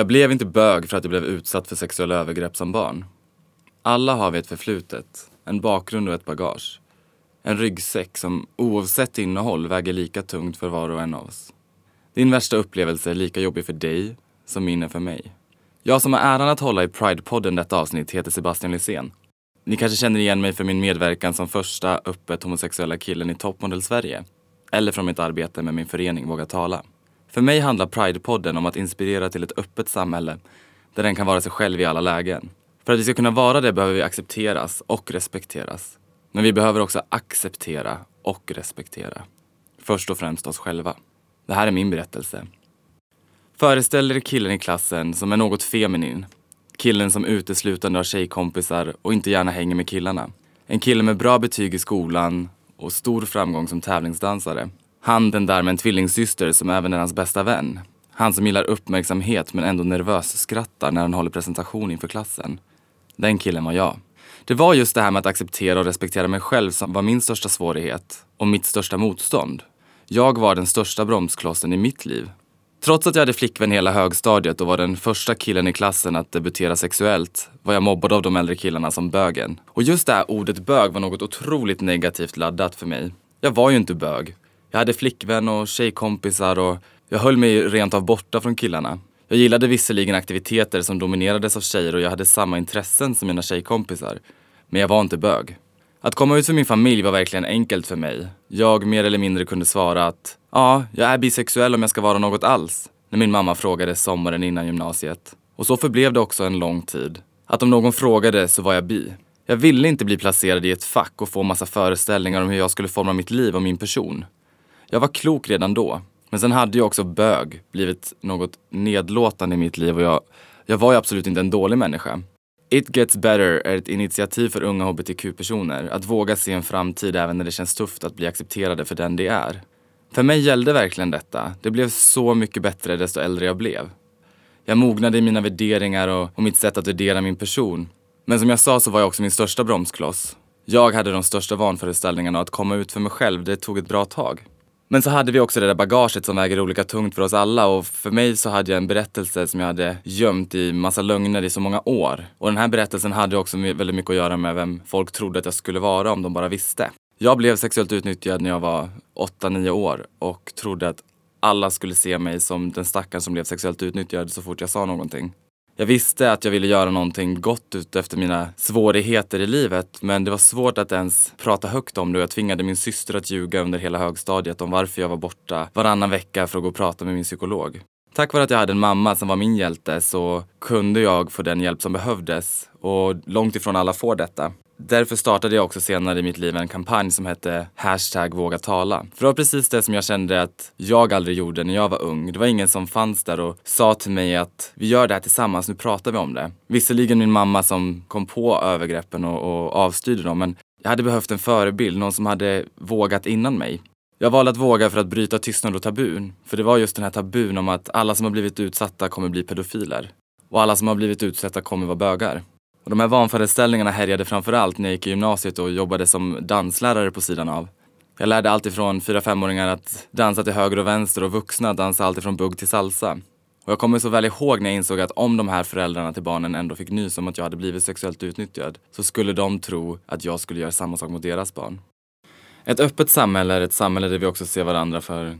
Jag blev inte bög för att jag blev utsatt för sexuella övergrepp som barn. Alla har vi ett förflutet, en bakgrund och ett bagage. En ryggsäck som oavsett innehåll väger lika tungt för var och en av oss. Din värsta upplevelse är lika jobbig för dig som min är för mig. Jag som har äran att hålla i Pride-podden detta avsnitt heter Sebastian Lysén. Ni kanske känner igen mig för min medverkan som första öppet homosexuella killen i Toppmodell Sverige. Eller från mitt arbete med min förening Våga Tala. För mig handlar Pride-podden om att inspirera till ett öppet samhälle där den kan vara sig själv i alla lägen. För att vi ska kunna vara det behöver vi accepteras och respekteras. Men vi behöver också acceptera och respektera. Först och främst oss själva. Det här är min berättelse. Föreställ er killen i klassen som är något feminin. Killen som uteslutande har tjejkompisar och inte gärna hänger med killarna. En kille med bra betyg i skolan och stor framgång som tävlingsdansare. Han den där med en tvillingsyster som även är hans bästa vän. Han som gillar uppmärksamhet men ändå nervös skrattar när han håller presentation inför klassen. Den killen var jag. Det var just det här med att acceptera och respektera mig själv som var min största svårighet och mitt största motstånd. Jag var den största bromsklossen i mitt liv. Trots att jag hade flickvän hela högstadiet och var den första killen i klassen att debutera sexuellt var jag mobbad av de äldre killarna som bögen. Och just det här ordet bög var något otroligt negativt laddat för mig. Jag var ju inte bög. Jag hade flickvän och tjejkompisar och jag höll mig rent av borta från killarna. Jag gillade visserligen aktiviteter som dominerades av tjejer och jag hade samma intressen som mina tjejkompisar. Men jag var inte bög. Att komma ut för min familj var verkligen enkelt för mig. Jag mer eller mindre kunde svara att ja, jag är bisexuell om jag ska vara något alls. När min mamma frågade sommaren innan gymnasiet. Och så förblev det också en lång tid. Att om någon frågade så var jag bi. Jag ville inte bli placerad i ett fack och få massa föreställningar om hur jag skulle forma mitt liv och min person. Jag var klok redan då. Men sen hade ju också bög blivit något nedlåtande i mitt liv och jag, jag var ju absolut inte en dålig människa. It Gets Better är ett initiativ för unga hbtq-personer att våga se en framtid även när det känns tufft att bli accepterade för den de är. För mig gällde verkligen detta. Det blev så mycket bättre desto äldre jag blev. Jag mognade i mina värderingar och, och mitt sätt att värdera min person. Men som jag sa så var jag också min största bromskloss. Jag hade de största vanföreställningarna och att komma ut för mig själv, det tog ett bra tag. Men så hade vi också det där bagaget som väger olika tungt för oss alla och för mig så hade jag en berättelse som jag hade gömt i massa lögner i så många år. Och den här berättelsen hade också väldigt mycket att göra med vem folk trodde att jag skulle vara om de bara visste. Jag blev sexuellt utnyttjad när jag var 8-9 år och trodde att alla skulle se mig som den stackaren som blev sexuellt utnyttjad så fort jag sa någonting. Jag visste att jag ville göra någonting gott ut efter mina svårigheter i livet men det var svårt att ens prata högt om det och jag tvingade min syster att ljuga under hela högstadiet om varför jag var borta varannan vecka för att gå och prata med min psykolog. Tack vare att jag hade en mamma som var min hjälte så kunde jag få den hjälp som behövdes och långt ifrån alla får detta. Därför startade jag också senare i mitt liv en kampanj som hette Hashtag våga tala. För det var precis det som jag kände att jag aldrig gjorde när jag var ung. Det var ingen som fanns där och sa till mig att vi gör det här tillsammans, nu pratar vi om det. Visserligen min mamma som kom på övergreppen och, och avstyrde dem, men jag hade behövt en förebild, någon som hade vågat innan mig. Jag valde att våga för att bryta tystnad och tabun. För det var just den här tabun om att alla som har blivit utsatta kommer bli pedofiler. Och alla som har blivit utsatta kommer vara bögar. Och de här vanföreställningarna härjade framförallt när jag gick i gymnasiet och jobbade som danslärare på sidan av. Jag lärde alltifrån 4-5-åringar att dansa till höger och vänster och vuxna dansa alltifrån bugg till salsa. Och jag kommer så väl ihåg när jag insåg att om de här föräldrarna till barnen ändå fick nys om att jag hade blivit sexuellt utnyttjad så skulle de tro att jag skulle göra samma sak mot deras barn. Ett öppet samhälle är ett samhälle där vi också ser varandra för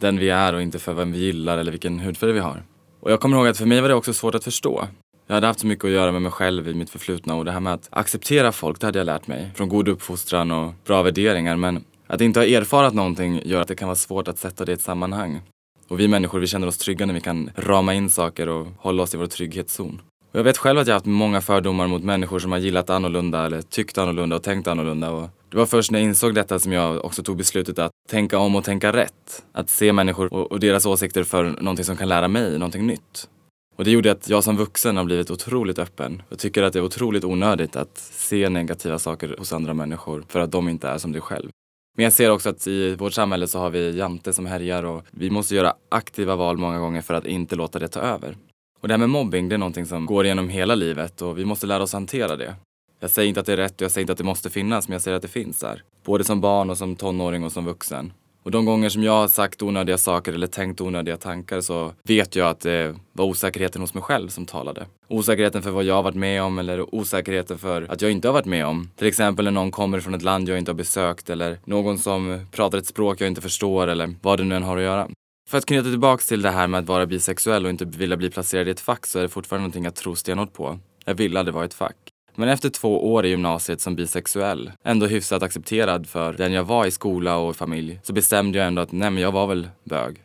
den vi är och inte för vem vi gillar eller vilken hudfärg vi har. Och jag kommer ihåg att för mig var det också svårt att förstå. Jag hade haft så mycket att göra med mig själv i mitt förflutna och det här med att acceptera folk, det hade jag lärt mig. Från god uppfostran och bra värderingar. Men att inte ha erfarat någonting gör att det kan vara svårt att sätta det i ett sammanhang. Och vi människor, vi känner oss trygga när vi kan rama in saker och hålla oss i vår trygghetszon. Och jag vet själv att jag haft många fördomar mot människor som har gillat annorlunda eller tyckt annorlunda och tänkt annorlunda. Och det var först när jag insåg detta som jag också tog beslutet att tänka om och tänka rätt. Att se människor och, och deras åsikter för någonting som kan lära mig någonting nytt. Och det gjorde att jag som vuxen har blivit otroligt öppen. Jag tycker att det är otroligt onödigt att se negativa saker hos andra människor för att de inte är som du själv. Men jag ser också att i vårt samhälle så har vi jante som härjar och vi måste göra aktiva val många gånger för att inte låta det ta över. Och det här med mobbing, det är någonting som går igenom hela livet och vi måste lära oss hantera det. Jag säger inte att det är rätt och jag säger inte att det måste finnas, men jag säger att det finns där. Både som barn och som tonåring och som vuxen. Och de gånger som jag har sagt onödiga saker eller tänkt onödiga tankar så vet jag att det var osäkerheten hos mig själv som talade. Osäkerheten för vad jag har varit med om eller osäkerheten för att jag inte har varit med om. Till exempel när någon kommer från ett land jag inte har besökt eller någon som pratar ett språk jag inte förstår eller vad det nu än har att göra. För att knyta tillbaks till det här med att vara bisexuell och inte vilja bli placerad i ett fack så är det fortfarande någonting jag tror stenhårt på. Jag ville aldrig vara i ett fack. Men efter två år i gymnasiet som bisexuell, ändå hyfsat accepterad för den jag var i skola och familj, så bestämde jag ändå att nej men jag var väl bög.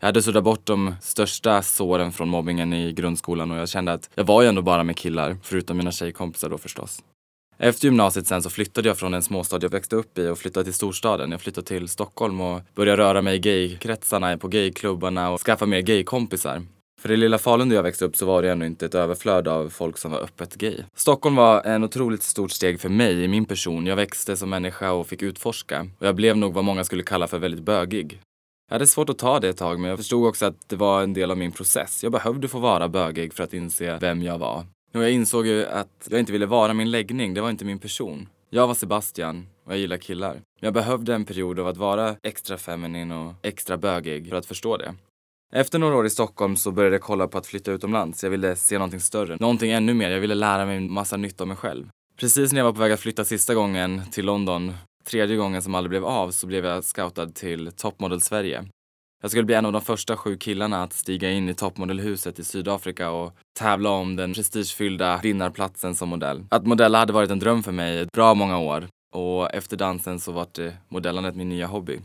Jag hade suddat bort de största såren från mobbingen i grundskolan och jag kände att jag var ju ändå bara med killar, förutom mina tjejkompisar då förstås. Efter gymnasiet sen så flyttade jag från den småstad jag växte upp i och flyttade till storstaden. Jag flyttade till Stockholm och började röra mig i gaykretsarna, på gayklubbarna och skaffa mer gaykompisar. För i lilla Falun där jag växte upp så var det ännu inte ett överflöd av folk som var öppet gay. Stockholm var en otroligt stort steg för mig i min person. Jag växte som människa och fick utforska. Och jag blev nog vad många skulle kalla för väldigt bögig. Jag hade svårt att ta det ett tag men jag förstod också att det var en del av min process. Jag behövde få vara bögig för att inse vem jag var. Och jag insåg ju att jag inte ville vara min läggning, det var inte min person. Jag var Sebastian och jag gillar killar. Jag behövde en period av att vara extra feminin och extra bögig för att förstå det. Efter några år i Stockholm så började jag kolla på att flytta utomlands. Jag ville se någonting större, någonting ännu mer. Jag ville lära mig massa nytt om mig själv. Precis när jag var på väg att flytta sista gången till London, tredje gången som aldrig blev av, så blev jag scoutad till Topmodel Sverige. Jag skulle bli en av de första sju killarna att stiga in i toppmodellhuset i Sydafrika och tävla om den prestigefyllda vinnarplatsen som modell. Att modella hade varit en dröm för mig ett bra många år och efter dansen så var det modellandet min nya hobby.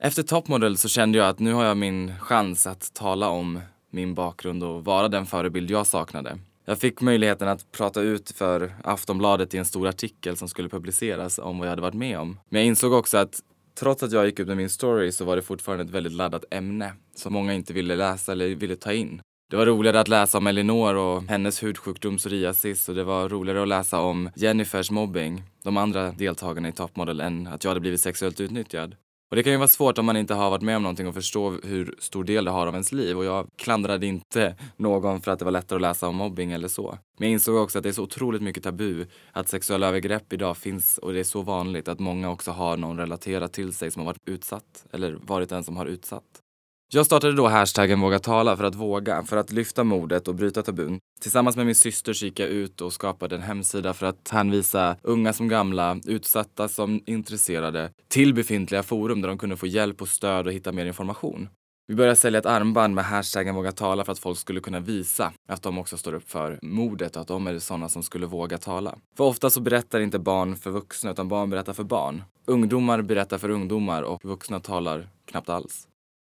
Efter Topmodel så kände jag att nu har jag min chans att tala om min bakgrund och vara den förebild jag saknade. Jag fick möjligheten att prata ut för Aftonbladet i en stor artikel som skulle publiceras om vad jag hade varit med om. Men jag insåg också att trots att jag gick ut med min story så var det fortfarande ett väldigt laddat ämne som många inte ville läsa eller ville ta in. Det var roligare att läsa om Elinor och hennes hudsjukdom psoriasis och det var roligare att läsa om Jennifers mobbing, de andra deltagarna i Top Model, än att jag hade blivit sexuellt utnyttjad. Och det kan ju vara svårt om man inte har varit med om någonting och förstå hur stor del det har av ens liv. Och jag klandrade inte någon för att det var lättare att läsa om mobbing eller så. Men jag insåg också att det är så otroligt mycket tabu att sexuella övergrepp idag finns och det är så vanligt att många också har någon relaterat till sig som har varit utsatt eller varit den som har utsatt. Jag startade då hashtaggen Våga tala för att våga, för att lyfta modet och bryta tabun. Tillsammans med min syster gick jag ut och skapade en hemsida för att hänvisa unga som gamla, utsatta som intresserade till befintliga forum där de kunde få hjälp och stöd och hitta mer information. Vi började sälja ett armband med hashtaggen Våga tala för att folk skulle kunna visa att de också står upp för mordet och att de är sådana som skulle våga tala. För ofta så berättar inte barn för vuxna utan barn berättar för barn. Ungdomar berättar för ungdomar och vuxna talar knappt alls.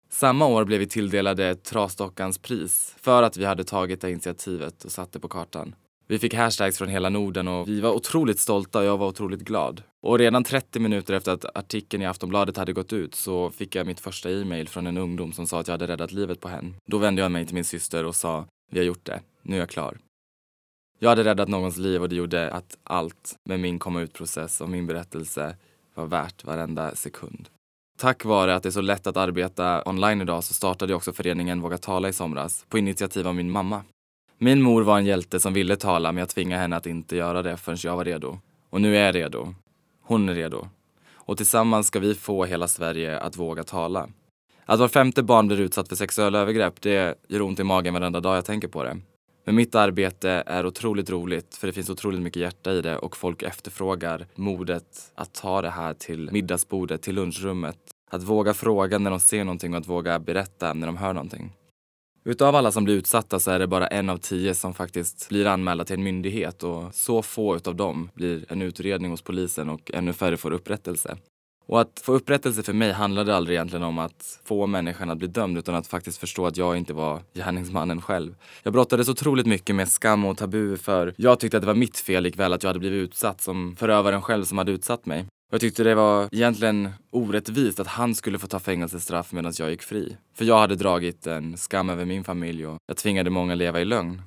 Samma år blev vi tilldelade Trasdockans pris för att vi hade tagit det initiativet och satt det på kartan. Vi fick hashtags från hela Norden och vi var otroligt stolta och jag var otroligt glad. Och redan 30 minuter efter att artikeln i Aftonbladet hade gått ut så fick jag mitt första e-mail från en ungdom som sa att jag hade räddat livet på henne. Då vände jag mig till min syster och sa, vi har gjort det, nu är jag klar. Jag hade räddat någons liv och det gjorde att allt med min komma ut-process och min berättelse var värt varenda sekund. Tack vare att det är så lätt att arbeta online idag så startade jag också föreningen Våga tala i somras på initiativ av min mamma. Min mor var en hjälte som ville tala men jag tvingade henne att inte göra det förrän jag var redo. Och nu är jag redo. Hon är redo. Och tillsammans ska vi få hela Sverige att våga tala. Att var femte barn blir utsatt för sexuella övergrepp, det gör ont i magen varenda dag jag tänker på det. Men mitt arbete är otroligt roligt för det finns otroligt mycket hjärta i det och folk efterfrågar modet att ta det här till middagsbordet, till lunchrummet. Att våga fråga när de ser någonting och att våga berätta när de hör någonting. Utav alla som blir utsatta så är det bara en av tio som faktiskt blir anmälda till en myndighet och så få utav dem blir en utredning hos polisen och ännu färre får upprättelse. Och att få upprättelse för mig handlade aldrig egentligen om att få människan att bli dömd utan att faktiskt förstå att jag inte var gärningsmannen själv. Jag brottades otroligt mycket med skam och tabu för jag tyckte att det var mitt fel likväl att jag hade blivit utsatt som förövaren själv som hade utsatt mig. Och jag tyckte det var egentligen orättvist att han skulle få ta fängelsestraff medan jag gick fri. För jag hade dragit en skam över min familj och jag tvingade många leva i lögn.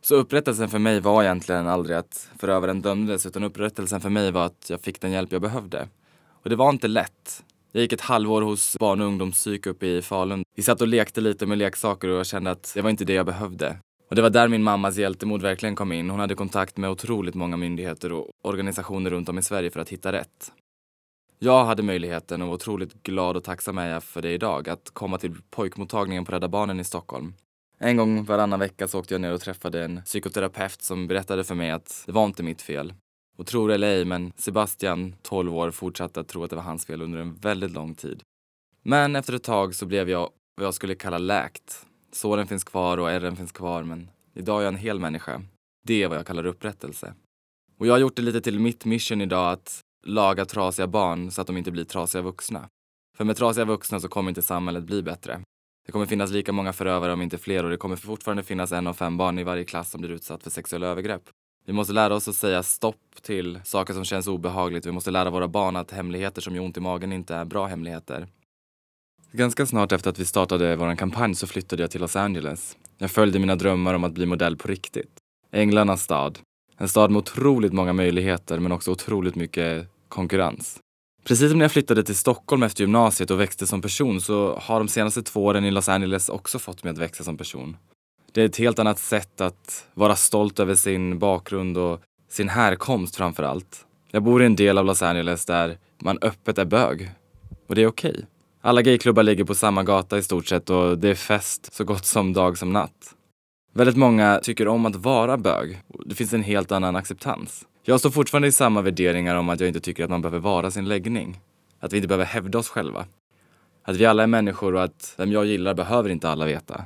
Så upprättelsen för mig var egentligen aldrig att förövaren dömdes utan upprättelsen för mig var att jag fick den hjälp jag behövde. Och det var inte lätt. Jag gick ett halvår hos barn och ungdomspsyk uppe i Falun. Vi satt och lekte lite med leksaker och jag kände att det var inte det jag behövde. Och det var där min mammas hjältemod verkligen kom in. Hon hade kontakt med otroligt många myndigheter och organisationer runt om i Sverige för att hitta rätt. Jag hade möjligheten och var otroligt glad och tacksam är jag för det idag, att komma till pojkmottagningen på Rädda Barnen i Stockholm. En gång varannan vecka så åkte jag ner och träffade en psykoterapeut som berättade för mig att det var inte mitt fel. Och tror eller ej, men Sebastian, 12 år, fortsatte att tro att det var hans fel under en väldigt lång tid. Men efter ett tag så blev jag vad jag skulle kalla läkt. Såren finns kvar och ärren finns kvar, men idag är jag en hel människa. Det är vad jag kallar upprättelse. Och jag har gjort det lite till mitt mission idag att laga trasiga barn så att de inte blir trasiga vuxna. För med trasiga vuxna så kommer inte samhället bli bättre. Det kommer finnas lika många förövare om inte fler och det kommer fortfarande finnas en av fem barn i varje klass som blir utsatt för sexuella övergrepp. Vi måste lära oss att säga stopp till saker som känns obehagligt. Vi måste lära våra barn att hemligheter som gör ont i magen inte är bra hemligheter. Ganska snart efter att vi startade vår kampanj så flyttade jag till Los Angeles. Jag följde mina drömmar om att bli modell på riktigt. Änglarnas stad. En stad med otroligt många möjligheter men också otroligt mycket konkurrens. Precis som när jag flyttade till Stockholm efter gymnasiet och växte som person så har de senaste två åren i Los Angeles också fått mig att växa som person. Det är ett helt annat sätt att vara stolt över sin bakgrund och sin härkomst framför allt. Jag bor i en del av Los Angeles där man öppet är bög. Och det är okej. Okay. Alla gayklubbar ligger på samma gata i stort sett och det är fest så gott som dag som natt. Väldigt många tycker om att vara bög. Det finns en helt annan acceptans. Jag står fortfarande i samma värderingar om att jag inte tycker att man behöver vara sin läggning. Att vi inte behöver hävda oss själva. Att vi alla är människor och att vem jag gillar behöver inte alla veta.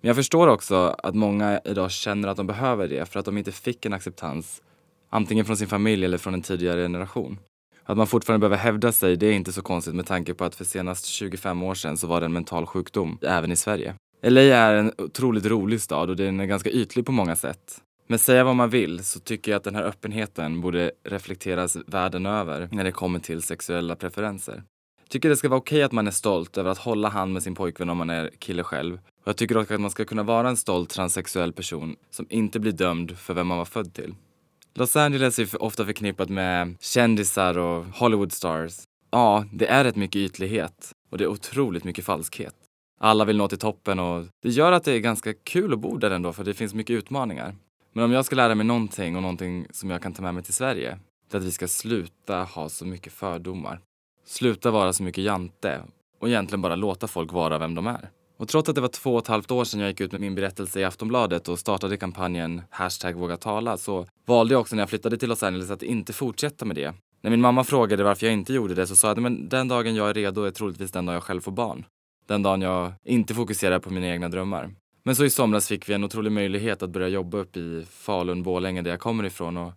Men jag förstår också att många idag känner att de behöver det för att de inte fick en acceptans antingen från sin familj eller från en tidigare generation. Att man fortfarande behöver hävda sig, det är inte så konstigt med tanke på att för senast 25 år sedan så var det en mental sjukdom även i Sverige. LA är en otroligt rolig stad och den är ganska ytlig på många sätt. Men säga vad man vill så tycker jag att den här öppenheten borde reflekteras världen över när det kommer till sexuella preferenser. Tycker det ska vara okej okay att man är stolt över att hålla hand med sin pojkvän om man är kille själv. Och jag tycker också att man ska kunna vara en stolt transsexuell person som inte blir dömd för vem man var född till. Los Angeles är ofta förknippat med kändisar och Hollywoodstars. Ja, det är rätt mycket ytlighet och det är otroligt mycket falskhet. Alla vill nå till toppen och det gör att det är ganska kul att bo där ändå för det finns mycket utmaningar. Men om jag ska lära mig någonting och någonting som jag kan ta med mig till Sverige, det är att vi ska sluta ha så mycket fördomar. Sluta vara så mycket jante och egentligen bara låta folk vara vem de är. Och trots att det var två och ett halvt år sedan jag gick ut med min berättelse i Aftonbladet och startade kampanjen hashtag våga tala så valde jag också när jag flyttade till Los Angeles att inte fortsätta med det. När min mamma frågade varför jag inte gjorde det så sa jag att den dagen jag är redo är troligtvis den dag jag själv får barn. Den dagen jag inte fokuserar på mina egna drömmar. Men så i somras fick vi en otrolig möjlighet att börja jobba upp i Falun, Borlänge där jag kommer ifrån och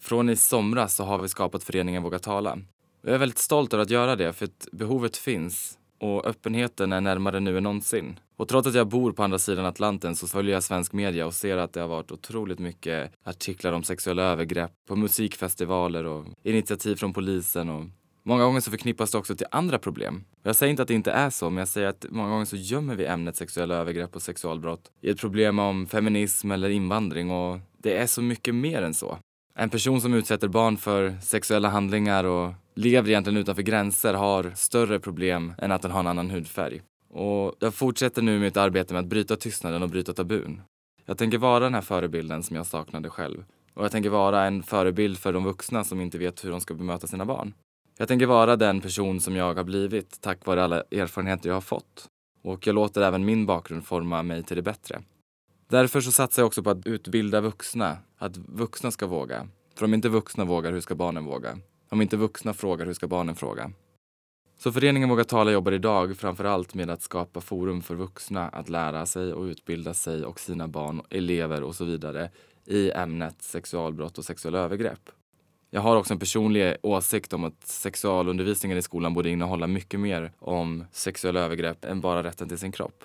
från i somras så har vi skapat föreningen Våga Tala. Jag är väldigt stolt över att göra det för att behovet finns och öppenheten är närmare nu än någonsin. Och trots att jag bor på andra sidan Atlanten så följer jag svensk media och ser att det har varit otroligt mycket artiklar om sexuella övergrepp på musikfestivaler och initiativ från polisen och Många gånger så förknippas det också till andra problem. Jag säger inte att det inte är så, men jag säger att många gånger så gömmer vi ämnet sexuella övergrepp och sexualbrott i ett problem om feminism eller invandring och det är så mycket mer än så. En person som utsätter barn för sexuella handlingar och lever egentligen utanför gränser har större problem än att den har en annan hudfärg. Och jag fortsätter nu mitt arbete med att bryta tystnaden och bryta tabun. Jag tänker vara den här förebilden som jag saknade själv. Och jag tänker vara en förebild för de vuxna som inte vet hur de ska bemöta sina barn. Jag tänker vara den person som jag har blivit tack vare alla erfarenheter jag har fått. Och jag låter även min bakgrund forma mig till det bättre. Därför så satsar jag också på att utbilda vuxna. Att vuxna ska våga. För om inte vuxna vågar, hur ska barnen våga? Om inte vuxna frågar, hur ska barnen fråga? Så föreningen Våga Tala jobbar idag framför allt med att skapa forum för vuxna att lära sig och utbilda sig och sina barn, elever och så vidare i ämnet sexualbrott och sexuella övergrepp. Jag har också en personlig åsikt om att sexualundervisningen i skolan borde innehålla mycket mer om sexuella övergrepp än bara rätten till sin kropp.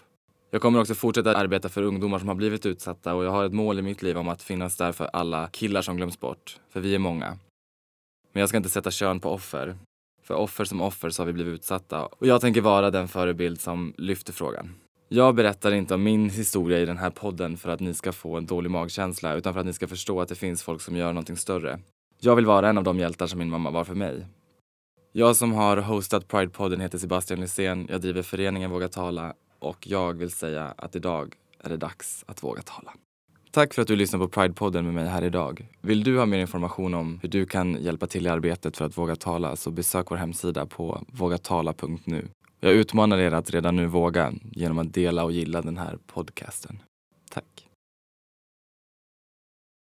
Jag kommer också fortsätta arbeta för ungdomar som har blivit utsatta och jag har ett mål i mitt liv om att finnas där för alla killar som glöms bort. För vi är många. Men jag ska inte sätta kön på offer. För offer som offer så har vi blivit utsatta och jag tänker vara den förebild som lyfter frågan. Jag berättar inte om min historia i den här podden för att ni ska få en dålig magkänsla utan för att ni ska förstå att det finns folk som gör någonting större. Jag vill vara en av de hjältar som min mamma var för mig. Jag som har hostat Pride-podden heter Sebastian Lysén. Jag driver föreningen Våga Tala och jag vill säga att idag är det dags att våga tala. Tack för att du lyssnar på Pride-podden med mig här idag. Vill du ha mer information om hur du kan hjälpa till i arbetet för att våga tala så besök vår hemsida på vågatala.nu. Jag utmanar er att redan nu våga genom att dela och gilla den här podcasten.